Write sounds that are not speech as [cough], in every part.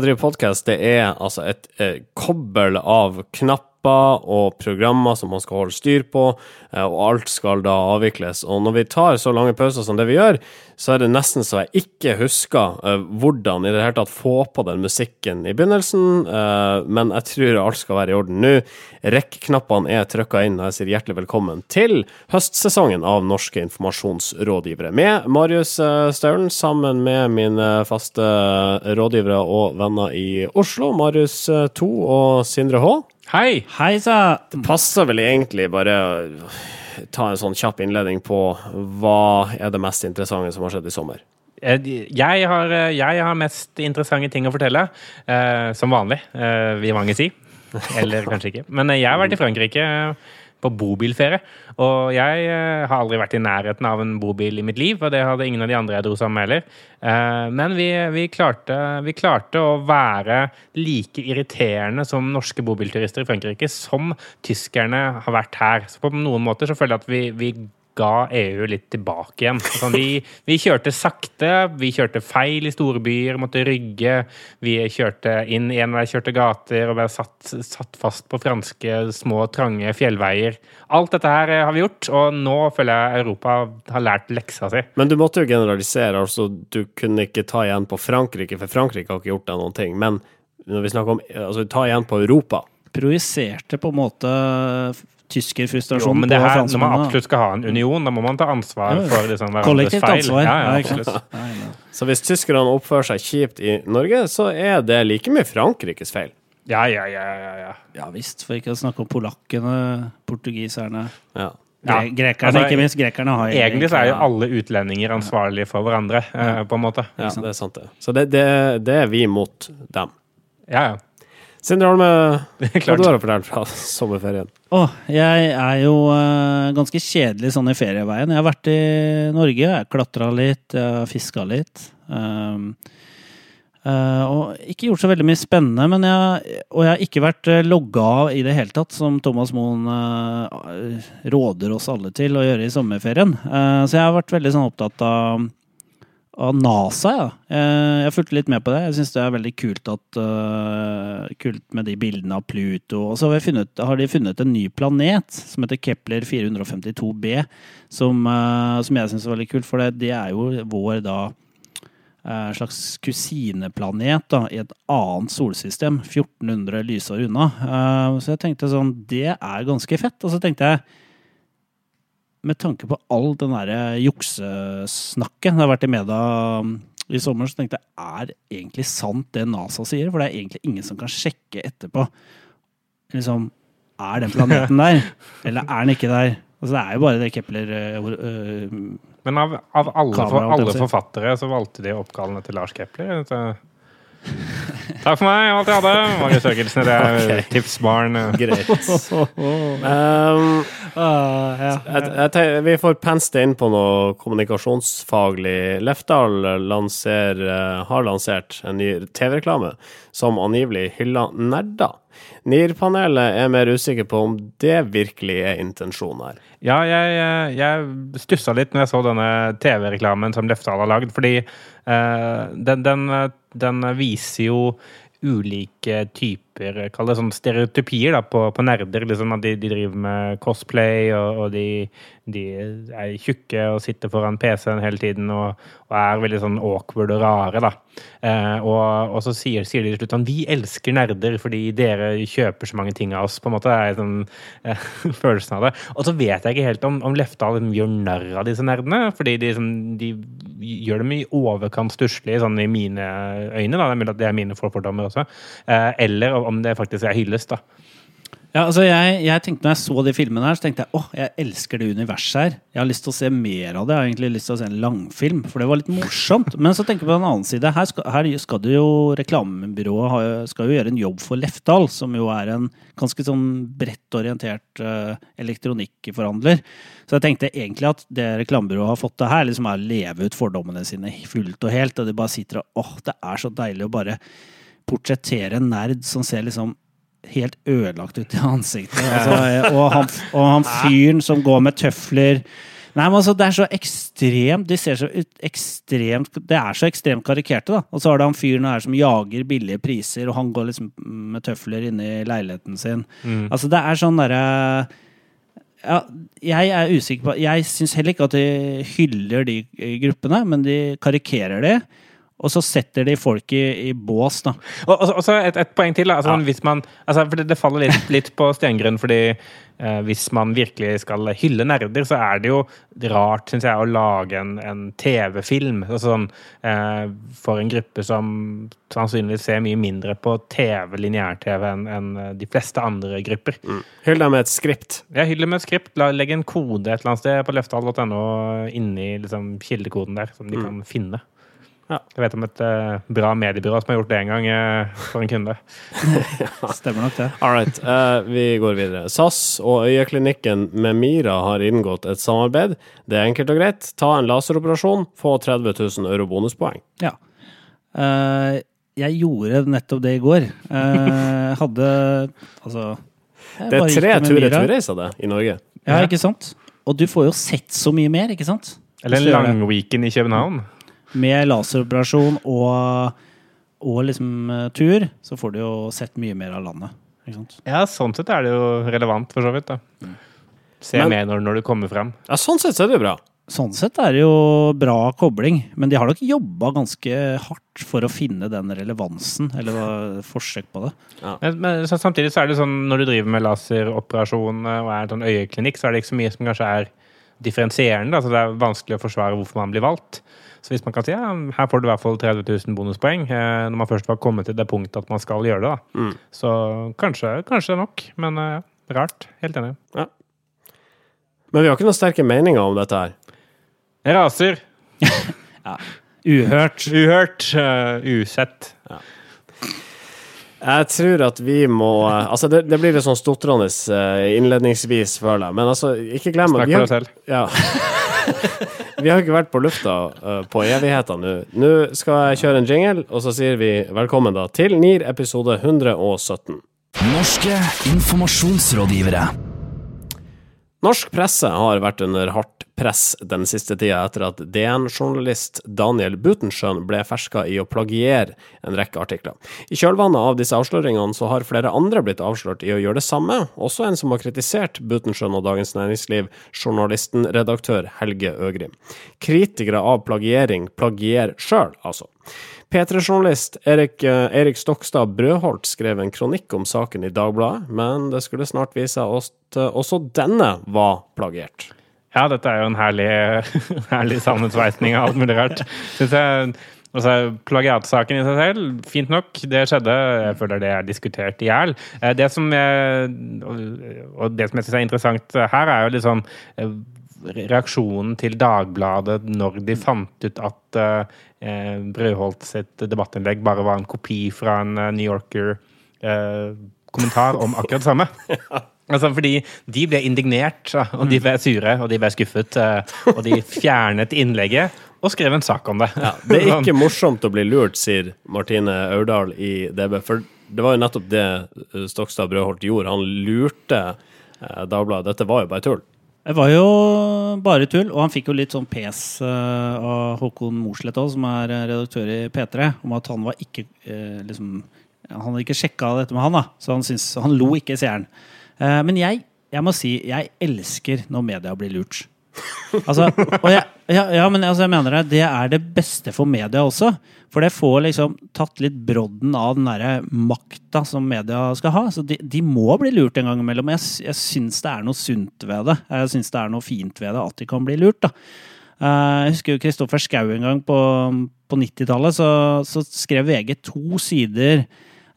Å drive podkast, det er altså et eh, kobbel av knapper og programmer som man skal holde styr på, eh, og alt skal da avvikles. Og når vi tar så lange pauser som det vi gjør, så er det nesten så jeg ikke husker eh, hvordan i det hele tatt få på den musikken i begynnelsen, eh, men jeg tror alt skal være i orden nå. Rekk-knappene er trykka inn, og jeg sier hjertelig velkommen til høstsesongen av Norske informasjonsrådgivere, med Marius Staulen sammen med mine faste rådgivere og venner i Oslo, Marius 2 og Sindre H. Hei! Hei sa Det passer vel egentlig bare å ta en sånn kjapp innledning på hva er det mest interessante som har skjedd i sommer. Jeg har, jeg har mest interessante ting å fortelle. eh, som vanlig, eh, vil mange si. Eller kanskje ikke. Men jeg har vært i Frankrike på bobilferie. Og jeg eh, har aldri vært i nærheten av en bobil i mitt liv, og det hadde ingen av de andre jeg dro sammen med heller. Eh, Men vi, vi, klarte, vi klarte å være like irriterende som norske bobilturister i Frankrike som tyskerne har vært her. Så på noen måter så føler jeg at vi, vi ga EU litt tilbake igjen. Altså, vi, vi kjørte sakte, vi kjørte feil i storbyer, måtte rygge. Vi kjørte inn enveiskjørte gater og ble satt, satt fast på franske, små, trange fjellveier. Alt dette her har vi gjort, og nå føler jeg Europa har lært leksa si. Men du måtte jo generalisere, altså du kunne ikke ta igjen på Frankrike, for Frankrike har ikke gjort deg noen ting. Men når vi snakker om altså ta igjen på Europa Projiserte på en måte tyskerfrustrasjon men det på her, når man absolutt skal ha en union, da må man ta ansvar for liksom, hverandres feil. ansvar. Ja, ja, Ja. Så hvis tyskerne oppfører seg kjipt i Norge, så er det like mye Frankrikes feil. Ja, ja, ja, ja, ja. Ja visst, for ikke å snakke om polakkene, portugiserne Ja. Ja, Grekerne, altså, ikke minst. Grekerne har Egentlig så er jo alle utlendinger ansvarlige for hverandre, ja. på en måte. ja, det er sant, det. Så det, det, det er vi mot dem. Ja, ja. Sindre Holme, [laughs] hva Klart. du har å fortelle fra sommerferien? Oh, jeg er jo uh, ganske kjedelig sånn i ferieveien. Jeg har vært i Norge, jeg har klatra litt, jeg har fiska litt. Um, uh, og ikke gjort så veldig mye spennende, men jeg, og jeg har ikke vært uh, logga av i det hele tatt, som Thomas Moen uh, råder oss alle til å gjøre i sommerferien. Eh, så jeg har vært veldig sånn opptatt av av NASA, ja. Eh, Jeg fulgte litt med på det. Jeg syns det er veldig kult, at, uh, kult med de bildene av Pluto. Og så har, funnet, har de funnet en ny planet som heter Kepler 452b, som, uh, som jeg syns er veldig kult, for det, det er jo vår da en slags kusineplanet da, i et annet solsystem, 1400 lysår unna. Så jeg tenkte sånn, det er ganske fett. Og så tenkte jeg med tanke på all den derre juksesnakket det har vært i media um, i sommer, så tenkte jeg er egentlig sant det NASA sier? For det er egentlig ingen som kan sjekke etterpå. Liksom, er den planeten der, [laughs] eller er den ikke der? Altså, det er jo bare det Kepler øh, øh, Men av, av alle, Kamera, for, alle forfattere så valgte de oppkallene til Lars Kepler. Så. Takk for meg, alt jeg hadde. Marius Jørgensen, det er [laughs] okay. tipsbarn. Greit. [laughs] Um, ah, ja. jeg, jeg vi får pense det inn på noe kommunikasjonsfaglig. Lefdal lanser, eh, har lansert en ny TV-reklame som angivelig hyller nerder. NIR-panelet er mer usikker på om det virkelig er intensjonen her. Ja, jeg, jeg stussa litt når jeg så denne TV-reklamen som Lefdal har lagd, fordi uh, den, den, den viser jo ulike typer Kall det sånn stereotypier da, på, på nerder. Liksom, at de, de driver med cosplay, og, og de, de er tjukke og sitter foran PC-en hele tiden og, og er veldig sånn awkward og rare. da. Eh, og, og så sier, sier de til slutt sånn Vi elsker nerder fordi dere kjøper så mange ting av oss. på en måte, er sånn eh, [laughs] følelsen av det. Og så vet jeg ikke helt om, om Lefdal liksom gjør narr av disse nerdene. Fordi de, liksom, de gjør dem i overkant stusslige, sånn i mine øyne. da, Det er mulig at det er mine forfordommer også. Eh, eller om det faktisk er hyllest. da. Ja, altså jeg, jeg tenkte når jeg så de filmene her, så tenkte jeg åh, jeg elsker det universet her. Jeg har lyst til å se mer av det. Jeg har egentlig lyst til å se en langfilm, for det var litt morsomt. Men så tenker jeg på den annen side. Her skal, her skal det jo reklamebyrået skal jo gjøre en jobb for Lefdal, som jo er en ganske sånn bredt orientert uh, elektronikkforhandler. Så jeg tenkte egentlig at det reklamebyrået har fått til her, liksom er å leve ut fordommene sine fullt og helt. Og de bare sitter og åh, det er så deilig å bare portrettere en nerd som ser liksom helt ødelagt ut i ansiktet. Altså, og, han, og han fyren som går med tøfler Nei, men altså, det er så ekstremt De ser så ut, ekstremt Det er så ekstremt karikerte, da. Og så har du han fyren her som jager billige priser, og han går liksom med tøfler inne i leiligheten sin. Mm. Altså, det er sånn derre ja, jeg er usikker på Jeg syns heller ikke at de hyller de eh, gruppene, men de karikerer de. Og så setter de folk i, i bås, da. Og, og, og så et, et poeng til. Altså, Ja. hvis man, altså, for det, det faller litt, litt på stengrunn, fordi eh, hvis man virkelig skal hylle nerder, så er det jo rart, syns jeg, å lage en, en TV-film altså, sånn, eh, for en gruppe som sannsynligvis ser mye mindre på TV, lineær-TV, enn en de fleste andre grupper. Hyll dem med et skript. Jeg hyller med et skript. La, legg en kode et eller annet sted på løftehall.no inni liksom, kildekoden der, som de kan finne. Ja. Jeg vet om et uh, bra mediebyrå som har gjort det en gang uh, for en kunde. [laughs] [laughs] Stemmer nok det. All right, uh, vi går videre. SAS og Øyeklinikken med Mira har inngått et samarbeid. Det er enkelt og greit. Ta en laseroperasjon, få 30 000 euro bonuspoeng. Ja. Eh, jeg gjorde nettopp det i går. Hadde Altså Det er tre tur-retur-reiser det i Norge. Ja, ikke sant? Og du får jo sett så mye mer, ikke sant? Eller en lang weekend i København. Med laseroperasjon og, og liksom eh, tur, så får du jo sett mye mer av landet. Ikke sant? Ja, sånn sett er det jo relevant, for så vidt. da. Se Men- mer når, når du kommer frem. Ja, sånn sett så er det jo bra. Sånn sett er det jo bra kobling, men de har nok jobba ganske hardt for å finne den relevansen, eller forsøk på det. Men, men så samtidig så er det sånn når du driver med laseroperasjon eh, og er en sånn øyeklinikk, så er det ikke så mye som kanskje er differensierende. Altså Det er vanskelig å forsvare hvorfor man blir valgt. Så hvis man kan si ja, her får du i hvert fall 30 000 bonuspoeng, eh, når man først var kommet til det punktet at man skal gjøre det, da. Mm. så kanskje, kanskje nok. Men eh, rart. Helt enig. Men vi har ikke noen sterke meninger om dette her. Jeg raser. [laughs] Uhørt. Uhørt. Uh, usett. Jeg tror at vi må Altså, det, det blir litt sånn stotrende innledningsvis, føler jeg. Men altså, ikke glem at Snakk for deg selv. ja. [laughs] vi har ikke vært på lufta uh, på evigheter nå. Nå skal jeg kjøre en jingle, og så sier vi velkommen da til NIR episode 117. Norske informasjonsrådgivere. Norsk presse har vært under hardt press den siste tida etter at DN-journalist Daniel Butenschøn ble ferska i å plagiere en rekke artikler. I kjølvannet av disse avsløringene så har flere andre blitt avslørt i å gjøre det samme, også en som har kritisert Butenschøn og Dagens Næringsliv, journalisten-redaktør Helge Øgrim. Kritikere av plagiering plagierer sjøl, altså. P3-journalist Erik, eh, Erik Stokstad Brødholt skrev en kronikk om saken i Dagbladet, men det skulle snart vise seg at også denne var plagiert. Ja, dette er jo en herlig, [laughs] herlig sammensveisning av alt mulig rart. Synes jeg, altså, Plagiatsaken i seg selv, fint nok, det skjedde. Jeg føler det er diskutert i hjel. Eh, Det som jeg, og det som jeg syns er interessant her, er jo liksom eh, reaksjonen til Dagbladet når de fant ut at eh, Brødholt sitt debattinnlegg bare var en kopi fra en New Yorker-kommentar om akkurat det samme. [laughs] Altså, fordi de ble indignert, og de ble sure, og de ble skuffet. eh, Og de [laughs] fjernet innlegget og skrev en sak om det. Ja, det er [laughs] ikke morsomt å bli lurt, sier Martine Aurdal i DB. For det var jo nettopp det eh, Stokstad Brødholt gjorde. Han lurte eh, Dagbladet. Dette var jo bare tull. Det var jo bare tull, og han fikk jo litt sånn pes av Håkon Mosleth òg, som er redaktør i P3, om at han var ikke liksom Han hadde ikke sjekka dette med han, da, så han, syns, han lo ikke, sier han. Eh, men jeg, jeg må si, jeg elsker når media blir lurt. Altså, jeg, ja, ja, men altså, jeg mener det. Det er det beste for media også. For det får liksom tatt litt brodden av den derre makta som media skal ha. Så de, de må bli lurt en gang imellom. Jeg, jeg syns det er noe sunt ved det. Jeg syns det er noe fint ved det at de kan bli lurt. da. Eh, Jeg husker jo Kristoffer Schou en gang på, på 90-tallet, så, så skrev VG to sider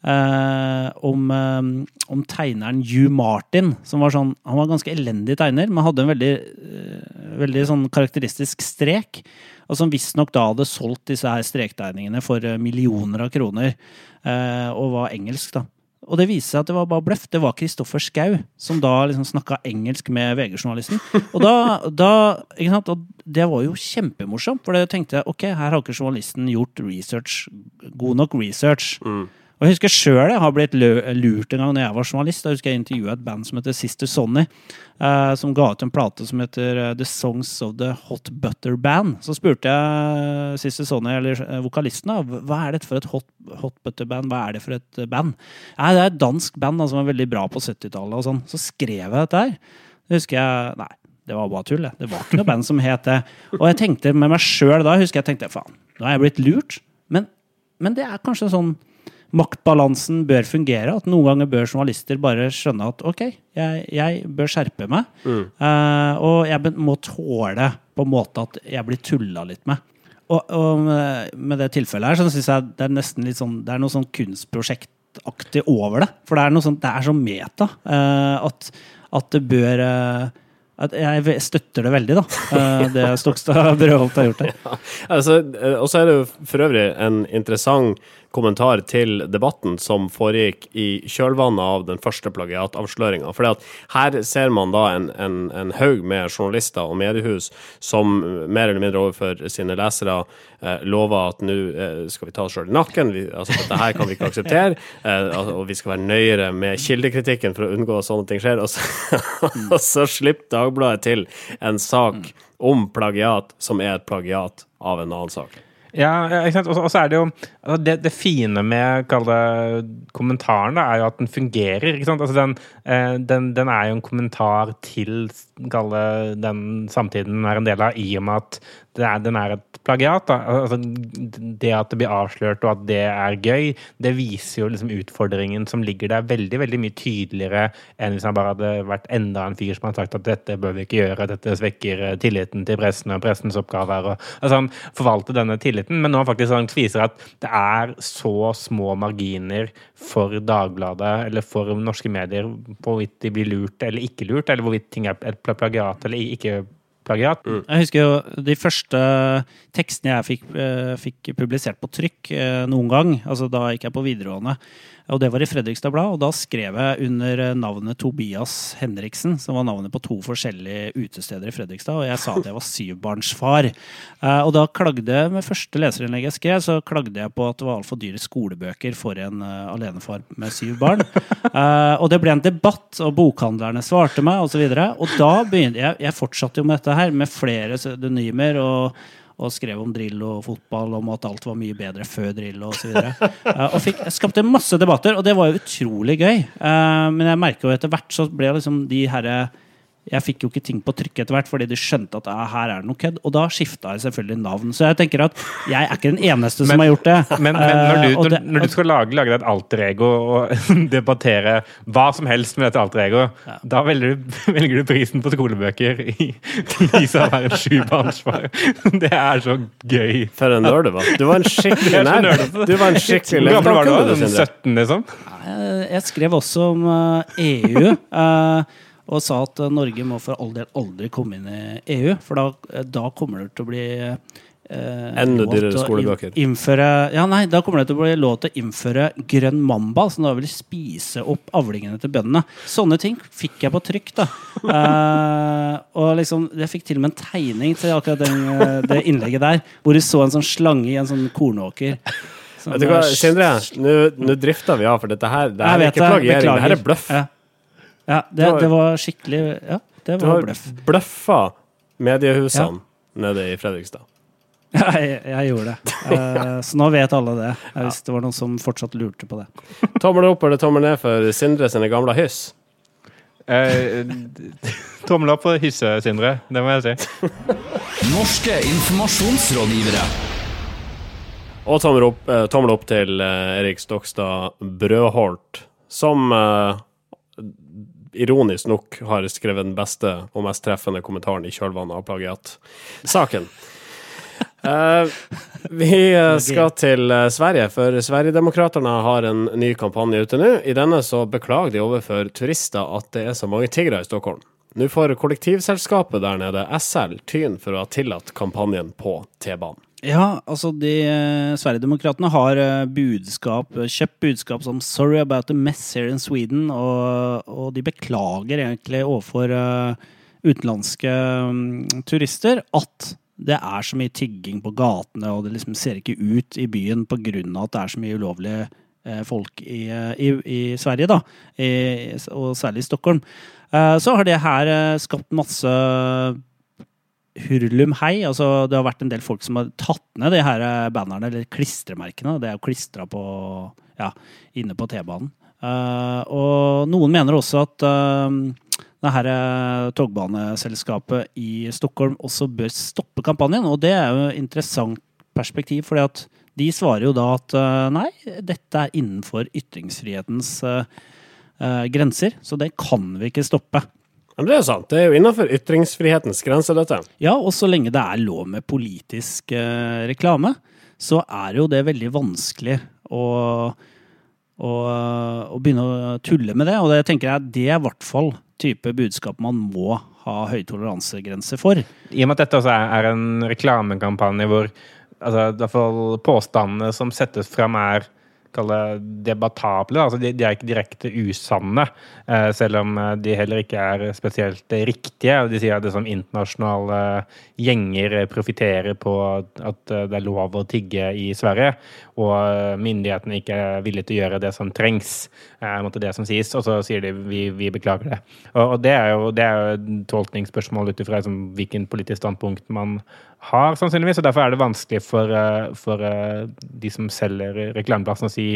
eh, om, eh, om tegneren Hugh Martin. Som var sånn, han var ganske elendig tegner, men hadde en veldig, eh, veldig sånn karakteristisk strek. Og som visstnok da hadde solgt disse her strektegningene for millioner av kroner. eh, og var engelsk, da. Og det viste seg at det var bare bløff. Det var Kristoffer Schou som da liksom snakka engelsk med VG-journalisten. Og da, da ikke sant? Og det var jo kjempemorsomt, for da tenkte jeg ok, her har ikke journalisten gjort research, god nok research. Og Og jeg husker sjøl jeg har blitt lurt en gang når jeg var journalist. Da husker jeg intervjua et band som heter Sister Sonny, eh, som ga ut en plate som heter eh, The Songs of the Hot Butter Band. Så spurte jeg Sister Sonny, eller eh, vokalisten, da, hva er dette for et hot, hot butter band? Hva er det for et eh, band? Nei, det er et dansk band da, som var veldig bra på 70-tallet og sånn. Så skrev jeg dette her. Det husker jeg Nei, det var bare tull. det. Var ikke noe band som het det. Og jeg tenkte med meg sjøl da, husker jeg tenkte faen, nå har jeg blitt lurt. Men, men det er kanskje sånn maktbalansen bør fungere. At noen ganger bør journalister bare skjønne at ok, jeg, jeg bør skjerpe meg. Eh, og jeg må tåle på en måte at jeg blir tulla litt med. Og, og med- med det tilfellet her, så syns jeg det er nesten litt sånn Det er noe sånn kunstprosjektaktig over det. For det er noe sånn, det er så meta uh, at, at det bør uh, jeg støtter det veldig, da. det Stokstad Brøholt har gjort der. [laughs] Altså, eh, og så er det jo for øvrig en interessant kommentar til debatten som foregikk i kjølvannet av den første plagiatavsløringa. For her ser man da en, en, en haug med journalister og mediehus som mer eller mindre overfor sine lesere eh, lover at nå eh, skal vi ta oss sjøl i nakken, vi, altså dette her kan vi ikke akseptere, [laughs] eh, og vi skal være nøyere med kildekritikken for å unngå at sånne ting skjer. Og så, [laughs] og så slipper Dagbladet til en sak om plagiat som er et plagiat av en annen sak. Ja, ikke sant? Og så- er det jo altså det, det fine med det, kommentaren, da, er jo at den fungerer. ikke sant? Altså den, eh, den, den er jo en kommentar til det, den samtiden den er en del av, i og med at er, den er et plagiat. Altså, det at det blir avslørt, og at det er gøy, det viser jo liksom utfordringen som ligger der, veldig veldig mye tydeligere enn hvis han bare hadde vært enda en fyr som hadde sagt at dette bør vi ikke gjøre, dette svekker eh, tilliten til pressen og pressens oppgaver. Og, altså Han forvalter denne tilliten, men nå faktisk han viser at det er så små marginer for Dagbladet eller for norske medier hvorvidt de blir lurt eller ikke lurt, eller hvorvidt ting er et plagiat eller ikke plagiat. Jeg husker jo de første tekstene jeg fikk, eh, fikk publisert på trykk eh, noen gang. altså Da gikk jeg på videregående. Og det var i Fredrikstad Blad. Og da skrev jeg under eh, navnet Tobias Henriksen, som var navnet på to forskjellige utesteder i Fredrikstad. Og jeg sa at jeg var syvbarnsfar. Eh, Og da klagde med første leserinnlegg jeg skrev, så klagde jeg på at det var altfor dyre skolebøker for en eh, alenefar med syv barn. Og det ble en debatt, og bokhandlerne svarte meg, osv. Og, så og da begynte jeg Jeg fortsatte jo med dette her, med flere pseudonymer. og og skrev om drill og fotball, om at alt var mye bedre før drill osv. Uh, og fikk, skapte masse debatter, og det var jo utrolig gøy. Eh, men jeg merker jo etter hvert så ble liksom de herre Jeg fikk jo ikke ting på trykk etter hvert, fordi de skjønte at ah, her er det noe kødd. Og da skifta jeg selvfølgelig navn. Så jeg tenker at jeg er ikke den eneste som Men- har gjort det. [laughs] Men, men når, du, Eh, når, når du skal lage, lage deg et alter ego og [laughs] debattere hva som helst med dette alter ego, da velger du, [laughs] velger du prisen på skolebøker i lys av å være en sjubarnsfar. Det er så gøy. For en nerd du var. Du var en skikkelig er nerd. Du var en skikkelig Hvor gammel var du da? Kunne Sånn 17, liksom? Jeg, jeg skrev også om eh, EU. Og sa at eh, Norge må for all del aldri komme inn i EU, for da, eh, da kommer det til å bli eh, Enda dyrere skolebøker. Innføre, ja, nei, da kommer det til å bli lov til å innføre grønn mamba, som da vil spise opp avlingene til bøndene. Sånne ting fikk jeg på trykk. da. [laughs] Eh, og liksom, Jeg fikk til og med en tegning til akkurat den, eh, det innlegget der, hvor du så en sånn slange i en sånn kornåker. Vet du hva, Sindre? Nå drifter vi av, for dette her det her er ikke plagiering, det her er bløff. Ja, ja det, har- det var skikkelig Ja, det Du var har bløff. bløffa mediehusene nede i Fredrikstad. [laughs] Ja, jeg, jeg gjorde det. Eh, så nå vet alle det. Hvis det var noen som fortsatt lurte på det. [laughs] Tommel opp eller tommel ned for Sindre sine gamle hyss? Eh, [laughs] tommel opp for hysse, Sindre. Det må jeg si. Norske informasjonsrådgivere. Og tommel opp, eh, tommel opp til eh, Erik Stokstad Brødholt, som eh, ironisk nok har skrevet den beste og mest treffende kommentaren i kjølvannet av plagiat-saken. [laughs] Eh, vi eh, skal til eh, Sverige, for Sverigedemokraterna har en ny kampanje ute nå. I denne så beklager de overfor turister at det er så mange tiggere i Stockholm. Nå får kollektivselskapet der nede, SL, tyn for å ha tillatt kampanjen på T-banen. Ja, altså de eh, Sverigedemokraterna har eh, budskap, eh, kjøpt budskap som 'Sorry about the mess here in Sweden', og, og de beklager egentlig overfor utenlandske mm, turister at det er så mye tigging på gatene, og det liksom ser ikke ut i byen pga. at det er så mye ulovlige folk i, i, i Sverige, da, i, og særlig i Stockholm, så har det her skapt masse hurlum hei. Altså, det har vært en del folk som har tatt ned de her eh, bannerne, eller klistremerkene. Det er jo klistra på ja, inne på T-banen. Uh, og noen mener også at uh, det her togbaneselskapet i Stockholm også bør stoppe kampanjen. Og det er jo et interessant perspektiv, fordi at de svarer jo da at uh, nei, dette er innenfor ytringsfrihetens grenser, så det kan vi ikke stoppe. Men det er jo sant. Det er jo innenfor ytringsfrihetens grenser, dette. Ja, og så lenge det er lov med politisk eh, reklame, så er jo det veldig vanskelig å, å, å begynne å tulle med det. Og det tenker jeg det er i hvert fall type budskap man må ha høy toleransegrense for. I og med at dette også er er en reklamekampanje hvor altså, i hvert fall påstandene som settes fram, er kall det debattable. Altså, de, de er ikke direkte usanne, eh, selv om eh, de heller ikke er spesielt riktige. De sier at det som internasjonale gjenger eh, profitterer på at, det er lov å tigge i Sverige, og myndighetene ikke er villige til å gjøre det som trengs. er det som sies, Og så sier de vi, vi beklager det. Og, og det er jo et tolkningsspørsmål ut ifra liksom, hvilken politisk standpunkt man har, sannsynligvis. og Derfor er det vanskelig for, eh, for eh, de som selger reklameplassen å si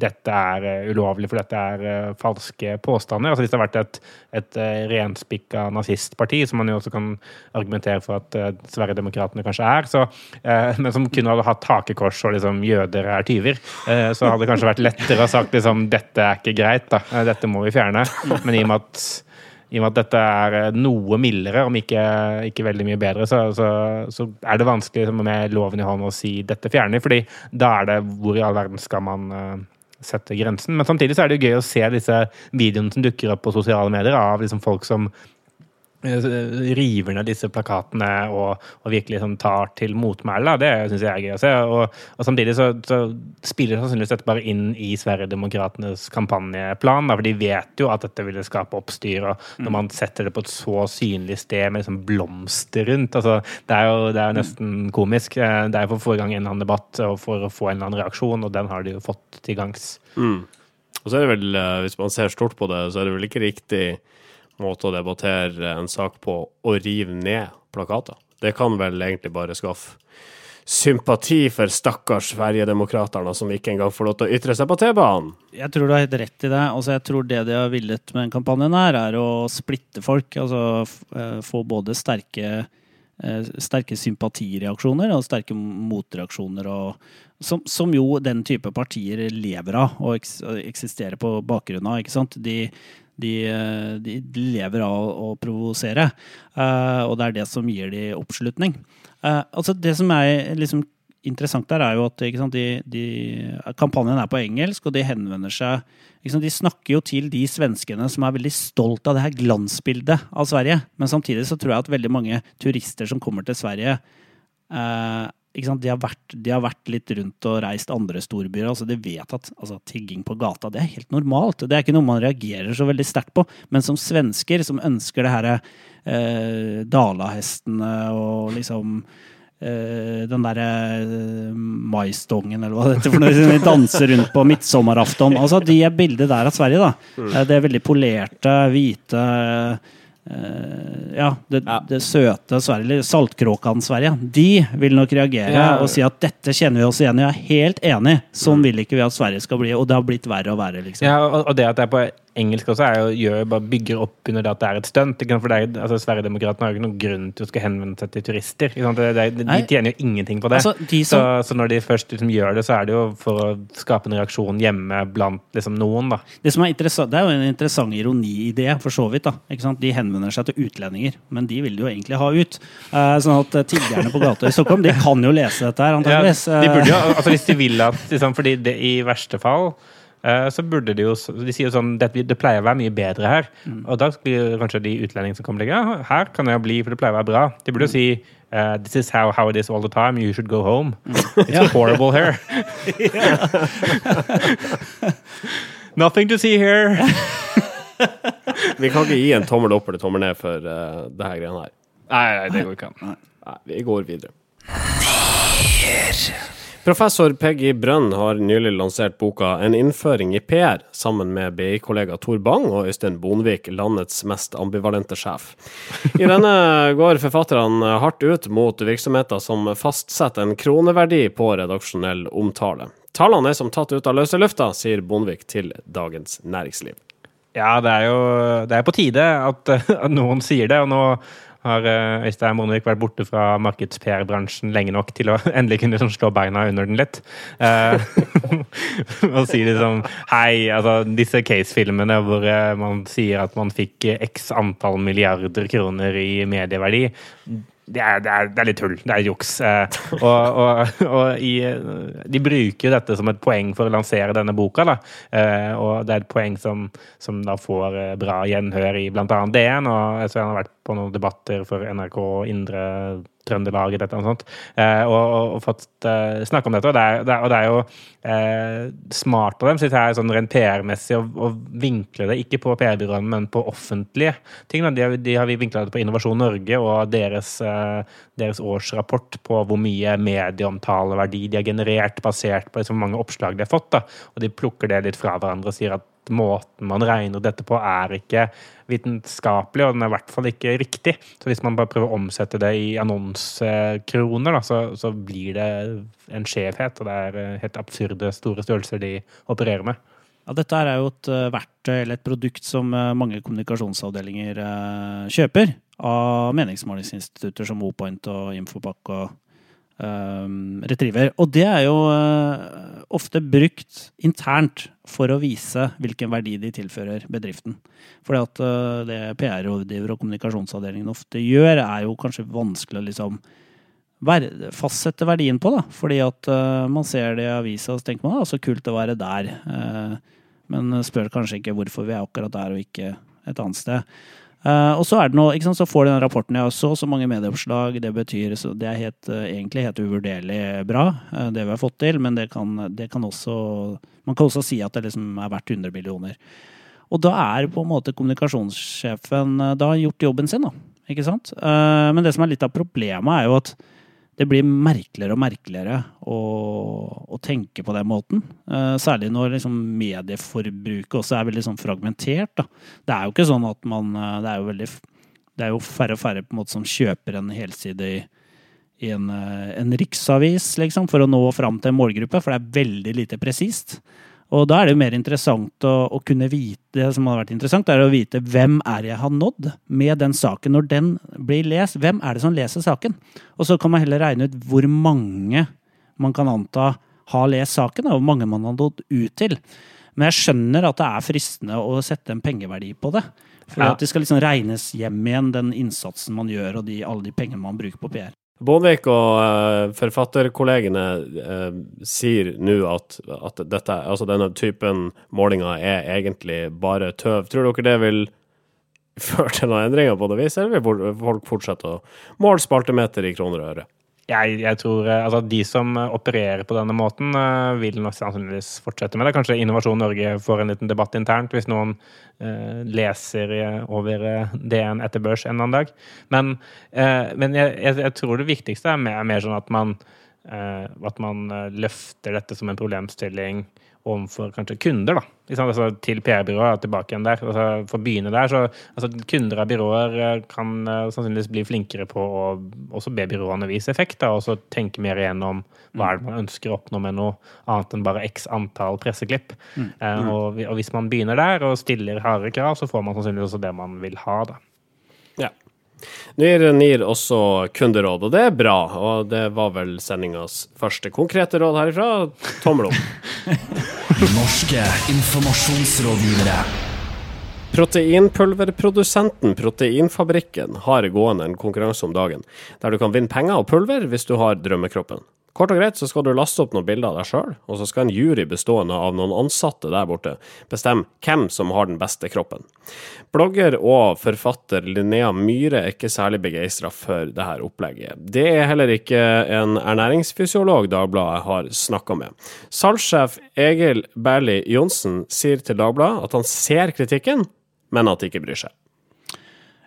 dette er eh, ulovlig, for dette er falske påstander. Altså Hvis det har vært et, et renspikka nazistparti, som man jo også kan argumentere for at Sverigedemokraterna kanskje er, så, men som kun hadde hatt hakekors og liksom jøder er tyver, så hadde det kanskje vært lettere å sagt liksom dette er ikke greit, da. Dette må vi fjerne. Men i og med at i og med at dette er eh, noe mildere, om ikke, ikke veldig mye bedre, så, så, så er det vanskelig med loven i hånd å si dette fjerner, fordi da er det hvor i all verden skal man uh, sette grensen. Men samtidig så er det jo gøy å se disse videoene som dukker opp på sosiale medier av liksom folk som river ned disse plakatene og, og virkelig sånn, tar til motmæle. Det syns jeg er gøy å se. Og, og samtidig så, så spiller sannsynligvis dette bare inn i Sverigedemokratenes kampanjeplan. Da, for de vet jo at dette ville skape oppstyr. Og når man setter det på et så synlig sted med liksom blomster rundt altså, Det er jo det er jo nesten komisk. Eh, Det er for å få i gang en eller annen debatt og for å få en eller annen reaksjon, og den har de jo fått til gangs. Og så er det vel, eh, hvis man ser stort på det, så er det vel ikke riktig måte å debattere en sak på å rive ned plakater. Det kan vel egentlig bare skaffe sympati for stakkars Sverigedemokraterna som ikke engang får lov til å ytre seg på T-banen. Jeg tror du har helt rett i det. Altså, jeg tror det de har villet med den kampanjen her, er å splitte folk. Altså eh, få både sterke, eh, sterke sympatireaksjoner og sterke motreaksjoner. Og, som, som jo den type partier lever av og eksisterer på bakgrunn av. ikke sant? De, de, de lever av å provosere, eh, og det er det som gir de oppslutning. Eh, altså Det som er liksom interessant der, er jo at sant, de, de, kampanjen er på engelsk, og de henvender seg sant, De snakker jo til de svenskene som er veldig stolt av det her glansbildet av Sverige. Men samtidig så tror jeg at veldig mange turister som kommer til Sverige, eh, de, har vært, de har vært litt rundt og reist andre storbyer. altså De vet at altså, tigging på gata det er helt normalt. Det er ikke noe man reagerer så veldig sterkt på. Men som svensker som ønsker det her eh, dalahestene og liksom eh, den derre eh, maistongen, eller hva det heter for noe, de danser rundt på midtsommeraften. Altså, de er bildet der av Sverige, da. Eh, Det er veldig polerte, hvite Ja, det, Ja. det søte Sverige, eller saltkråkan Sverige. De vil nok reagere Ja. og si at dette kjenner vi oss igjen i. Jeg er helt enig. Sånn vil ikke vi at Sverige skal bli, og det har blitt verre og verre, liksom. Ja, og, og det at det er på engelsk også, er jo, gjør bare bygger opp under det at det er et stunt. For det er, altså, Sverigedemokraterna har jo ikke noen grunn til å skulle henvende seg til turister. Det, det, de Nei. tjener jo ingenting på det. Altså, de så, som- så når de først liksom gjør det, så er det jo for å skape en reaksjon hjemme blant liksom, noen. da. Det, som er det er jo en interessant ironi i det, for så vidt. da? De henvender seg til utlendinger, men de vil de jo egentlig ha ut. Uh, sånn at eh, tiggerne på gata i Stockholm de kan jo lese dette her, Ja, de burde jo, altså Hvis de vil at liksom, fordi det, I verste fall eh, så burde de jo De sier jo sånn det, det pleier å være mye bedre her. Og da blir kanskje de utlendingene som kommer til ja, her kan jeg bli, for det pleier å være bra. De burde jo si Uh, This is how, how it is all the time. You should go home. It's horrible here. [laughs] Nothing to see here. [laughs] Vi kan ikke gi en tommel opp eller tommel ned for uh, det her greiene her. Nei, nei, det går ikke an. Nei, vi går videre. Professor Peggy Brønn har nylig lansert boka 'En innføring i PR', sammen med BI-kollega Tor Bang og Øystein Bonvik, landets mest ambivalente sjef. I denne går forfatterne hardt ut mot virksomheter som fastsetter en kroneverdi på redaksjonell omtale. Tallene er som tatt ut av løse lufta, sier Bonvik til Dagens Næringsliv. Ja, det er jo det er på tide at, [laughs] at noen sier det. og nå har eh, Øystein Monvik vært borte fra markeds-PR-bransjen lenge nok til å [laughs] endelig kunne liksom slå beina under den litt. Eh, [laughs] og si liksom Hei, altså disse case-filmene hvor eh, man sier at man fikk x antall milliarder kroner i medieverdi det er, det, er, det er, litt tull. Det er juks. Eh, og, og, og i, de bruker dette som et poeng for å lansere denne boka. Eh, og det er et poeng som, som da får bra gjenhør i bl.a. DN. Og jeg tror han har vært på noen debatter for NRK Indre Trøndelaget eller noe sånt, eh, og, og, fått uh, snakke om dette. Og det er, det er, og det er jo eh, smart av dem, synes jeg, sånn rent PR-messig, å, vinkle det ikke på PR-byråene, men på offentlige ting. De, de, har vi vinkla det på Innovasjon Norge og deres, eh, deres, årsrapport på hvor mye medieomtaleverdi de har generert basert på liksom, hvor mange oppslag de har fått. Da. Og de plukker det litt fra hverandre og sier at måten man regner dette på, er ikke vitenskapelig, og den er i hvert fall ikke riktig. Så hvis man bare prøver å omsette det i annonsekroner, så, så, blir det en skjevhet, og det er eh, helt absurde store størrelser de opererer med. Ja, dette er jo et eh, verktøy eller et produkt som eh, mange kommunikasjonsavdelinger kjøper av meningsmålingsinstitutter som Mopoint og Infopak og um, Retriever. Og det er jo ofte brukt internt for å vise hvilken verdi de tilfører bedriften. Fordi at uh, det PR-rådgiver og kommunikasjonsavdelingen ofte gjør, er jo kanskje vanskelig å liksom fastsette verdien på. da, Fordi at uh, man ser det i avisa og så tenker man at så kult å være der. men spør kanskje ikke hvorfor vi er akkurat der og ikke et annet sted. Uh, og så, er det noe, ikke sant, så får du den rapporten. Ja, så så mange medieoppslag. Det betyr Det er helt, uh, egentlig helt uvurderlig bra, uh, det vi har fått til. Men det kan, det kan, også Man kan også si at det liksom er verdt 100 millioner. Og da er på en måte kommunikasjonssjefen Da gjort jobben sin, da. Ikke sant? men det som er litt av problemet, er jo at det blir merkeligere og merkeligere å, å tenke på den måten. Uh, særlig når liksom, medieforbruket også er veldig sånn fragmentert. Da. Det er jo ikke sånn at man uh, det, er jo veldig, det er jo færre og færre på en måte som kjøper en helside i, i en, uh, en riksavis liksom, for å nå fram til en målgruppe, for det er veldig lite presist. Og da er det jo mer interessant å, å, kunne vite Det som har vært interessant, er å vite hvem er jeg har nådd med den saken når den blir lest. Hvem er det som leser saken? Og så kan man heller regne ut hvor mange man kan anta har lest saken, og hvor mange man har nådd ut til. Men jeg skjønner at det er fristende å sette en pengeverdi på det. For ja. at det skal liksom regnes hjem igjen, den innsatsen man gjør, og de, alle de pengene man bruker på PR. Bånvik og uh, forfatterkollegene uh, sier nå at, at dette, altså denne typen målinger er egentlig bare tøv. Tror dere det vil [laughs] føre til noen endringer på det vis, eller vil folk fortsette å måle spaltemeter i kroner og øre? Jeg, jeg, tror eh, altså, De som eh, opererer på denne måten, uh, vil nok sannsynligvis fortsette med det. Kanskje Innovasjon Norge får en liten debatt internt hvis noen uh, leser over DN etter børs en eller annen dag. Men, uh, men jeg, jeg, tror det viktigste er mer, mer sånn at man, at man løfter dette som en problemstilling overfor kanskje kunder, da. Altså, til PR-byrået, tilbake igjen der. Altså, for å begynne der, så altså, Kunder av byråer eh, kan uh, sannsynligvis bli flinkere på å også be byråene vise effekt, da, og så tenke mer igjennom hva er det man ønsker å oppnå med noe annet enn bare x antall presseklipp. Mm. Uh, og, og, hvis man begynner der og stiller hardere krav, så får man sannsynligvis også det man vil ha. da. Ja. Nå gir også kunderåd, og det er bra. Og det var vel sendingas første konkrete råd herifra. Tommel opp. [laughs] Norske informasjonsrådgivere. Proteinpulverprodusenten Proteinfabrikken har gående en konkurranse om dagen, der du kan vinne penger og pulver hvis du har drømmekroppen. Kort og greit så skal du laste opp noen bilder av deg sjøl, og så skal en jury bestående av noen ansatte der borte bestemme hvem som har den beste kroppen. Blogger og forfatter Linnea Myhre er ikke særlig begeistra for dette opplegget. Det er heller ikke en ernæringsfysiolog Dagbladet har snakka med. Salgssjef Egil Berli Johnsen sier til Dagbladet at han ser kritikken, men at de ikke bryr seg.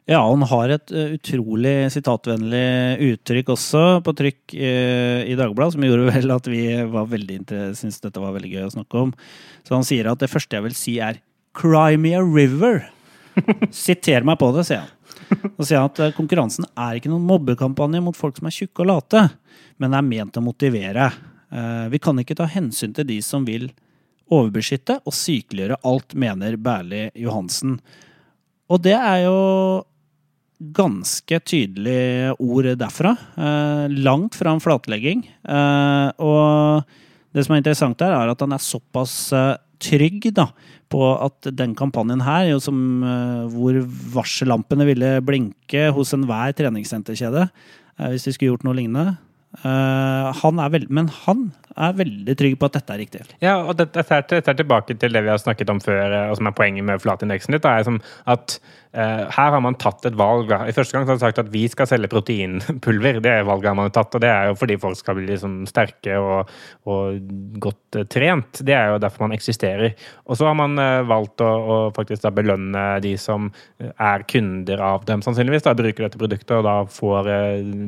Ja, han har et uh, utrolig sitatvennlig uttrykk også på trykk uh, i Dagbladet, som gjorde vel at vi var veldig syntes dette var veldig gøy å snakke om. Så han sier at det første jeg vil si er 'Cry me a river'. [laughs] Siter meg på det, sier han. Og sier han at uh, konkurransen er ikke noen mobbekampanje mot folk som er tjukke og late, men er ment å motivere. vi kan ikke ta hensyn til de som vil overbeskytte og sykeliggjøre alt, mener Berli Johansen. Og det er jo ganske tydelige ord derfra. Eh, langt fra en flatlegging. Eh, og det som er interessant her, er at han er såpass eh, trygg da, på at den kampanjen her, som, hvor varsellampene ville blinke hos enhver treningssenterkjede hvis vi skulle gjort noe lignende han er veld, Men han er veldig trygg på at dette er riktig. Ja, og dette, er, dette er tilbake til det vi har snakket om før, og som er poenget med flatindeksen ditt. er som at Uh, her har man tatt et valg. I første gang har man sagt at vi skal selge proteinpulver. Det er valget man har tatt, og det er jo fordi folk skal bli liksom sterke og, og godt uh, trent. Det er jo derfor man eksisterer. Og så har man uh, valgt å, å, faktisk da belønne de som er kunder av dem, sannsynligvis. da Bruker dette produktet og da får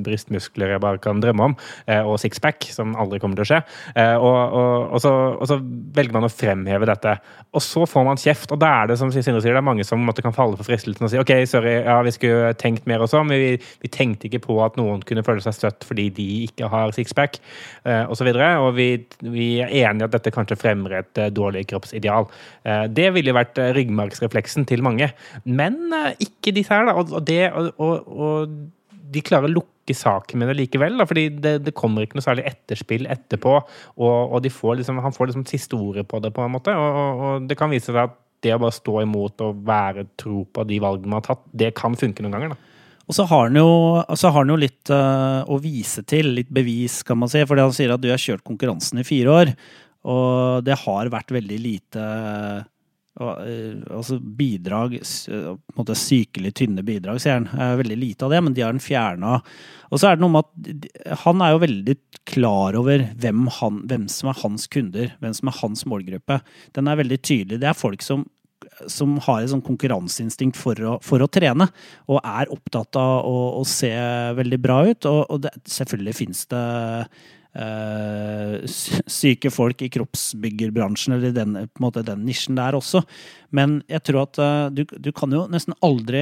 brystmuskler jeg bare kan drømme om, og sixpack, som aldri kommer til å skje. Og, og, og, så, og, så, velger man å fremheve dette. Og så får man kjeft, og da er det som Sindre sier, det er mange som måtte kan falle for fristelsen og si OK, sorry, ja, vi skulle tenkt mer og sånn, men vi, vi, tenkte ikke på at noen kunne føle seg støtt fordi de ikke har sixpack, osv. Og, så og vi, vi, er enige at dette kanskje fremmer et uh, dårlig kroppsideal. Det ville vært ryggmargsrefleksen til mange, men ikke disse her, da. Og, det, og, de klarer å lukke saken med det likevel, da, fordi det, det, kommer ikke noe særlig etterspill etterpå. Og, får liksom, han får liksom siste ordet på det, på en måte. Og, det kan vise seg at det å bare stå imot og være tro på de valgene man har tatt, det kan funke noen ganger. da. Og så har han jo, har han jo litt uh, å vise til, litt bevis, kan man si. Fordi han sier at du har kjørt konkurransen i fire år, og det har vært veldig lite altså bidrag, på en måte sykelig tynne bidrag, sier han. Veldig lite av det, men de har han fjerna. Og så er det noe med at han er jo veldig klar over hvem, han, hvem som er hans kunder, hvem som er hans målgruppe. Den er veldig tydelig. Det er folk som som har et sånn konkurranseinstinkt for å, for å, trene, og er opptatt av å, å se veldig bra ut. Og, og det, selvfølgelig finnes det syke folk i kroppsbyggerbransjen, eller den, på en måte den nisjen der også. Men jeg tror at uh, du, du, kan jo nesten aldri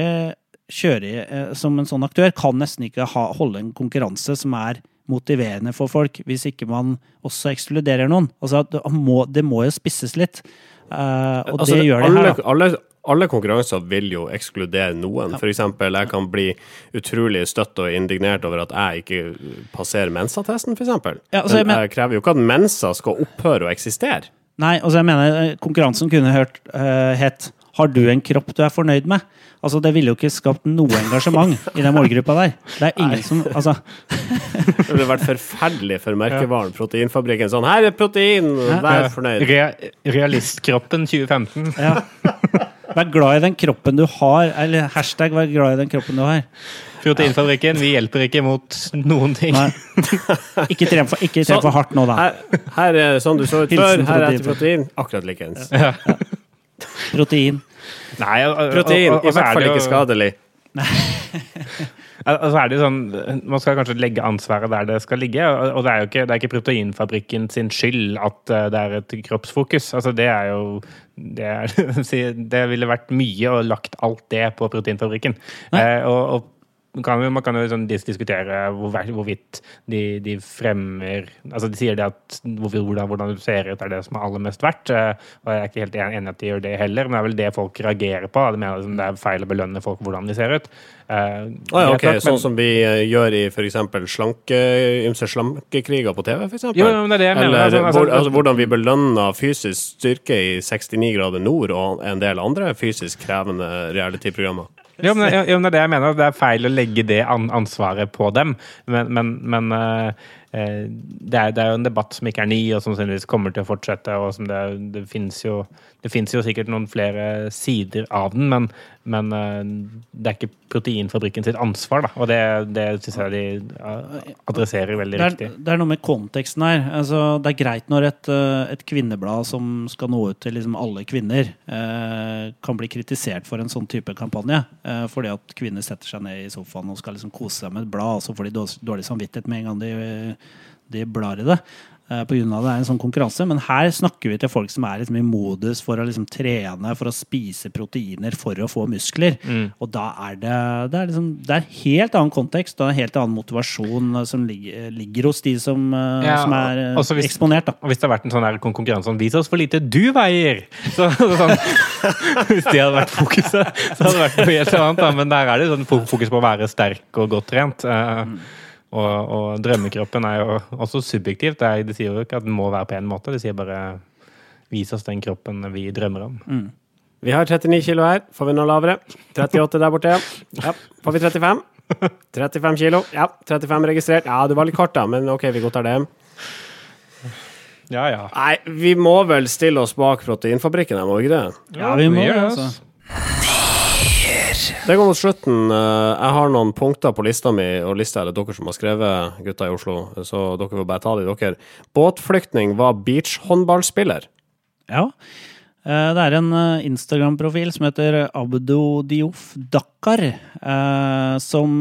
kjøre i, uh, som en sånn aktør, kan nesten ikke ha, holde en konkurranse som er motiverende for folk, hvis ikke man også ekskluderer noen. Altså, det må, det må jo spisses litt. og altså, det gjør det her. Da. Alle, alle konkurranser vil jo ekskludere noen. Ja. F.eks. jeg kan bli utrolig støtt og indignert over at jeg ikke passerer mensatesten, f.eks. Ja, altså, Men jeg krever jo ikke at Mensa skal opphøre å eksistere. Nei, altså jeg mener eh, konkurransen kunne hørt uh, het 'Har du en kropp du er fornøyd med?' Altså, Det ville jo ikke skapt noe engasjement i den målgruppa der. Det er ingen Nei. som altså. Det ville vært forferdelig for merkevaren Proteinfabrikken. Sånn 'Her er protein, vær fornøyd'. Re realistkroppen 2015. Ja. Vær glad i den kroppen du har. Eller hashtag 'vær glad i den kroppen du har'. Proteinfabrikken, vi hjelper ikke mot noen ting. Nei. Ikke tren for, ikke tren for hardt nå, da. Her, her er sånn du så ut før. Her er etter protein. Akkurat likeens. Ja. Protein. Nei, og, protein. Og, og, I hvert fall ikke skadelig. [laughs] Altså er det sånn, Man skal kanskje legge ansvaret der det skal ligge. Og det er jo ikke, det er ikke Proteinfabrikken sin skyld at eh, det er et kroppsfokus. Altså det er jo det, er, [laughs] det ville vært mye å lagt alt det på Proteinfabrikken. Eh, og, og kan, man kan jo sånn diskutere hvor, hvorvidt de, de, fremmer altså De sier det at hvordan, hvordan, du ser ut, er det som er aller mest verdt. Eh, og Jeg er ikke helt enig at de gjør det heller, men det er vel det folk reagerer på. De mener det er feil å belønne folk hvordan de ser ut. Uh, oh, ja, okay. Sånn som vi uh, gjør i f.eks. Slanke, ymse slankekriger på TV, f.eks.? Eller altså, altså, hvor, altså, hvordan vi belønner fysisk styrke i 69 grader nord og en del andre fysisk krevende reality-programmer. Jo, men, jo, men det er det jeg mener. Det er feil å legge det ansvaret på dem. Men, men, men, eh, det, er, det er jo en debatt som ikke er ny, og som sannsynligvis kommer til å fortsette. og som Det, det finnes jo jo sikkert noen flere sider av den, men, men eh, det er ikke proteinfabrikken sitt ansvar. Da, og det, det syns jeg de eh, adresserer veldig er, riktig. det er noe med konteksten her. Altså, det er greit når et, eh, et kvinneblad som skal nå ut til liksom alle kvinner, eh, kan bli kritisert for en sånn type kampanje. Eh, fordi at kvinner setter seg ned i sofaen og skal liksom kose seg med et blad, og så får de dårlig samvittighet med en gang de, de blar i det. eh, På grunn av det er en sånn konkurranse. Men her snakker vi til folk som er liksom i modus for å liksom trene, for å spise proteiner for å få muskler. Mm. Og da er det Det er, liksom, det er en helt annen kontekst og en helt annen motivasjon eh, som ligger, ligger hos de som, eh, Ja, som er eh, hvis- eksponert. da Og hvis det hadde vært en sånn her konkurranse om 'vis oss hvor lite du veier', så, sånn, [laughs] Hvis det hadde vært fokuset, så hadde det vært noe helt annet. Da. Men der er det sånn fokus på å være sterk og godt trent. eh, Og, og drømmekroppen er jo også subjektivt. Det, er, det sier jo ikke at den må være på en måte, det sier bare 'vis oss den kroppen vi drømmer om'. Vi har 39 kilo her. Får vi noe lavere? 38 der borte, ja. ja. Får vi 35? 35 kilo. Ja, 35 registrert. Ja, du var litt kort, da, men OK, vi godtar det. Ja, ja. Nei, vi må vel stille oss bak proteinfabrikken, her, må vi ikke det? Ja, vi må det, altså. Det går mot slutten. Eh, Jeg har noen punkter på lista mi, og lista er det dere som har skrevet, gutta i Oslo, så dere får bare ta de, dere. Båtflyktning var beachhåndballspiller. Ja. Eh, Det er en eh, Instagram-profil som heter Abdo Diouf Dakar, som,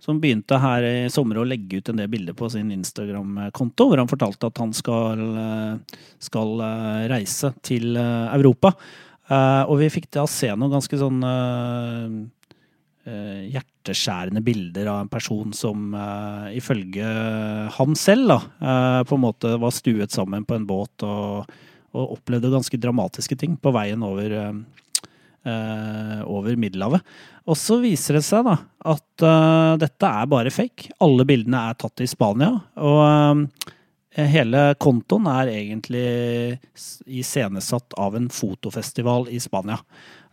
som begynte her i sommer å legge ut en del bilder på sin Instagram-konto, hvor han fortalte at han skal, skal reise til Europa. Eh, Og vi fikk da se noen ganske sånn eh, eh, hjerteskjærende bilder av en person som ifølge ham selv da, på en måte var stuet sammen på en båt og, og opplevde ganske dramatiske ting på veien over, over Middelhavet. Og så viser det seg da at dette er bare fake. Alle bildene er tatt i Spania. Og hele kontoen er egentlig iscenesatt av en fotofestival i Spania.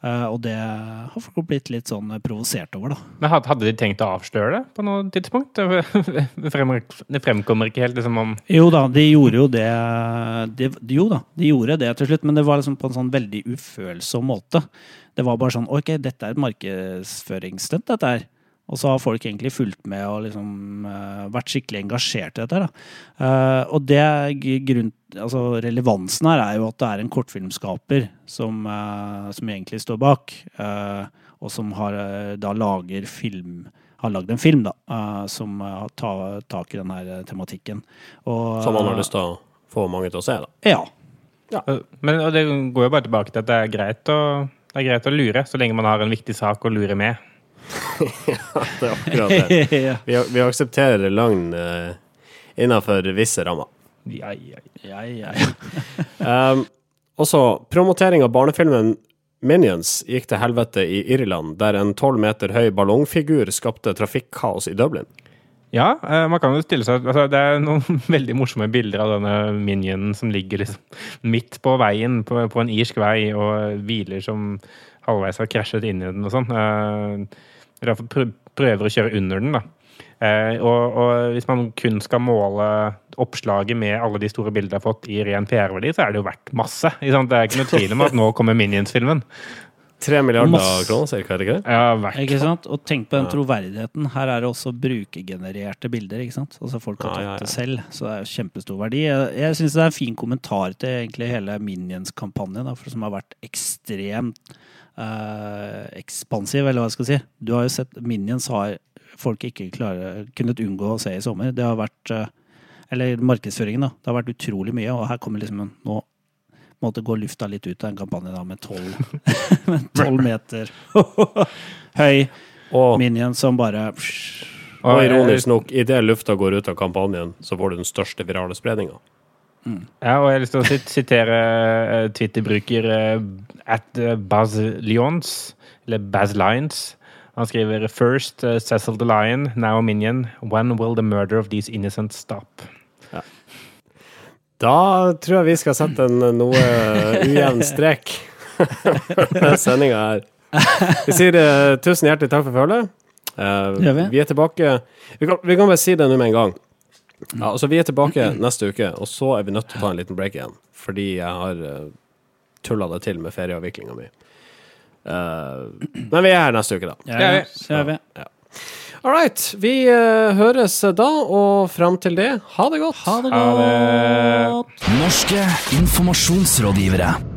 Eh, og det har folk blitt litt sånn provosert over, da. Men hadde, de tenkt å avsløre det på noe tidspunkt? [laughs] Det det fremkommer ikke helt liksom om Jo da, de gjorde jo det, de, Jo da, de gjorde det til slutt, men det var liksom på en sånn veldig ufølsom måte. Det var bare sånn Ok, dette er et markedsføringsstunt, dette her. Og så har folk egentlig fulgt med og liksom uh, vært skikkelig engasjert i dette. Eh, og det grunn, altså relevansen her er jo at det er en kortfilmskaper som, uh, som egentlig står bak, eh, og som har, da lager film har lagd en film da, som uh, tar tak i denne tematikken. Og, Som han har lyst til å få mange til å se, da. Ja. Men og det går jo bare tilbake til at det er greit å, det er greit å lure, så lenge man har en viktig sak å lure med. [laughs] Det er akkurat det. [laughs] Vi, vi aksepterer løgn uh, innenfor visse rammer. Ja, ja, ja. ja, ja. [laughs] Um, også, promotering av barnefilmen Minions gikk til helvete i Irland, der en tolv meter høy ballongfigur skapte trafikkaos i Dublin. Ja, eh, man kan jo stille seg altså, Det er noen veldig morsomme bilder av denne minionen som ligger liksom midt på veien på, på en irsk vei, og hviler som halvveis har krasjet inn i den og sånn. Derfor prø- prøver å kjøre under den, da. Eh, og, og hvis man kun skal måle oppslaget med alle de store bildene jeg har fått i ren PR-verdi, så er det jo verdt masse. Sant? Det er ikke noe tvil om at nå kommer Minions-filmen. Tre milliarder Mass. kroner, cirka, er det ikke det? Ja, verdt Ikke sant? Og tenk på den troverdigheten. Her er det også brukergenererte bilder. ikke sant? Altså Folk har tatt ja, ja. det selv, så det er jo kjempestor verdi. Jeg, jeg syns det er en fin kommentar til egentlig hele Minions-kampanjen, som har vært ekstremt eh, ekspansiv, eller hva jeg skal si. Du har jo sett Minions har folk ikke klare, kunnet unngå å se i sommer. Det har vært eh, Eller markedsføringen, da. Det har vært utrolig mye, og her kommer liksom en Nå måtte gå lufta litt ut av en kampanje da, med tolv [laughs] 12 meter [laughs] høy Og, minion som bare og ironisk nok, idet lufta går ut av kampanjen, så får du den største virale spredninga. Ja, og jeg har lyst til å sit- sitere eh, Twitter-bruker eh, at eh, Baz Lyons, eller Baz Lyons. Han skriver First uh, Cecil the Lion, now a minion. When will the murder of these innocent stop? Da tror jeg vi skal sette en noe ujevn strek [laughs] på sendinga her. Vi sier uh, tusen hjertelig takk for følget. Uh, vi? vi er tilbake vi kan, vi kan bare si det nå med en gang. Ja, altså Vi er tilbake neste uke, og så er vi nødt til å ta en liten break igjen. Fordi jeg har uh, tulla det til med ferieavviklinga mi. Uh, men vi er her neste uke, da. Ja, ja, vi. så er vi. All right. Vi uh, høres da, og fram til det, ha det godt. Ha det Ha det. godt. Norske informasjonsrådgivere.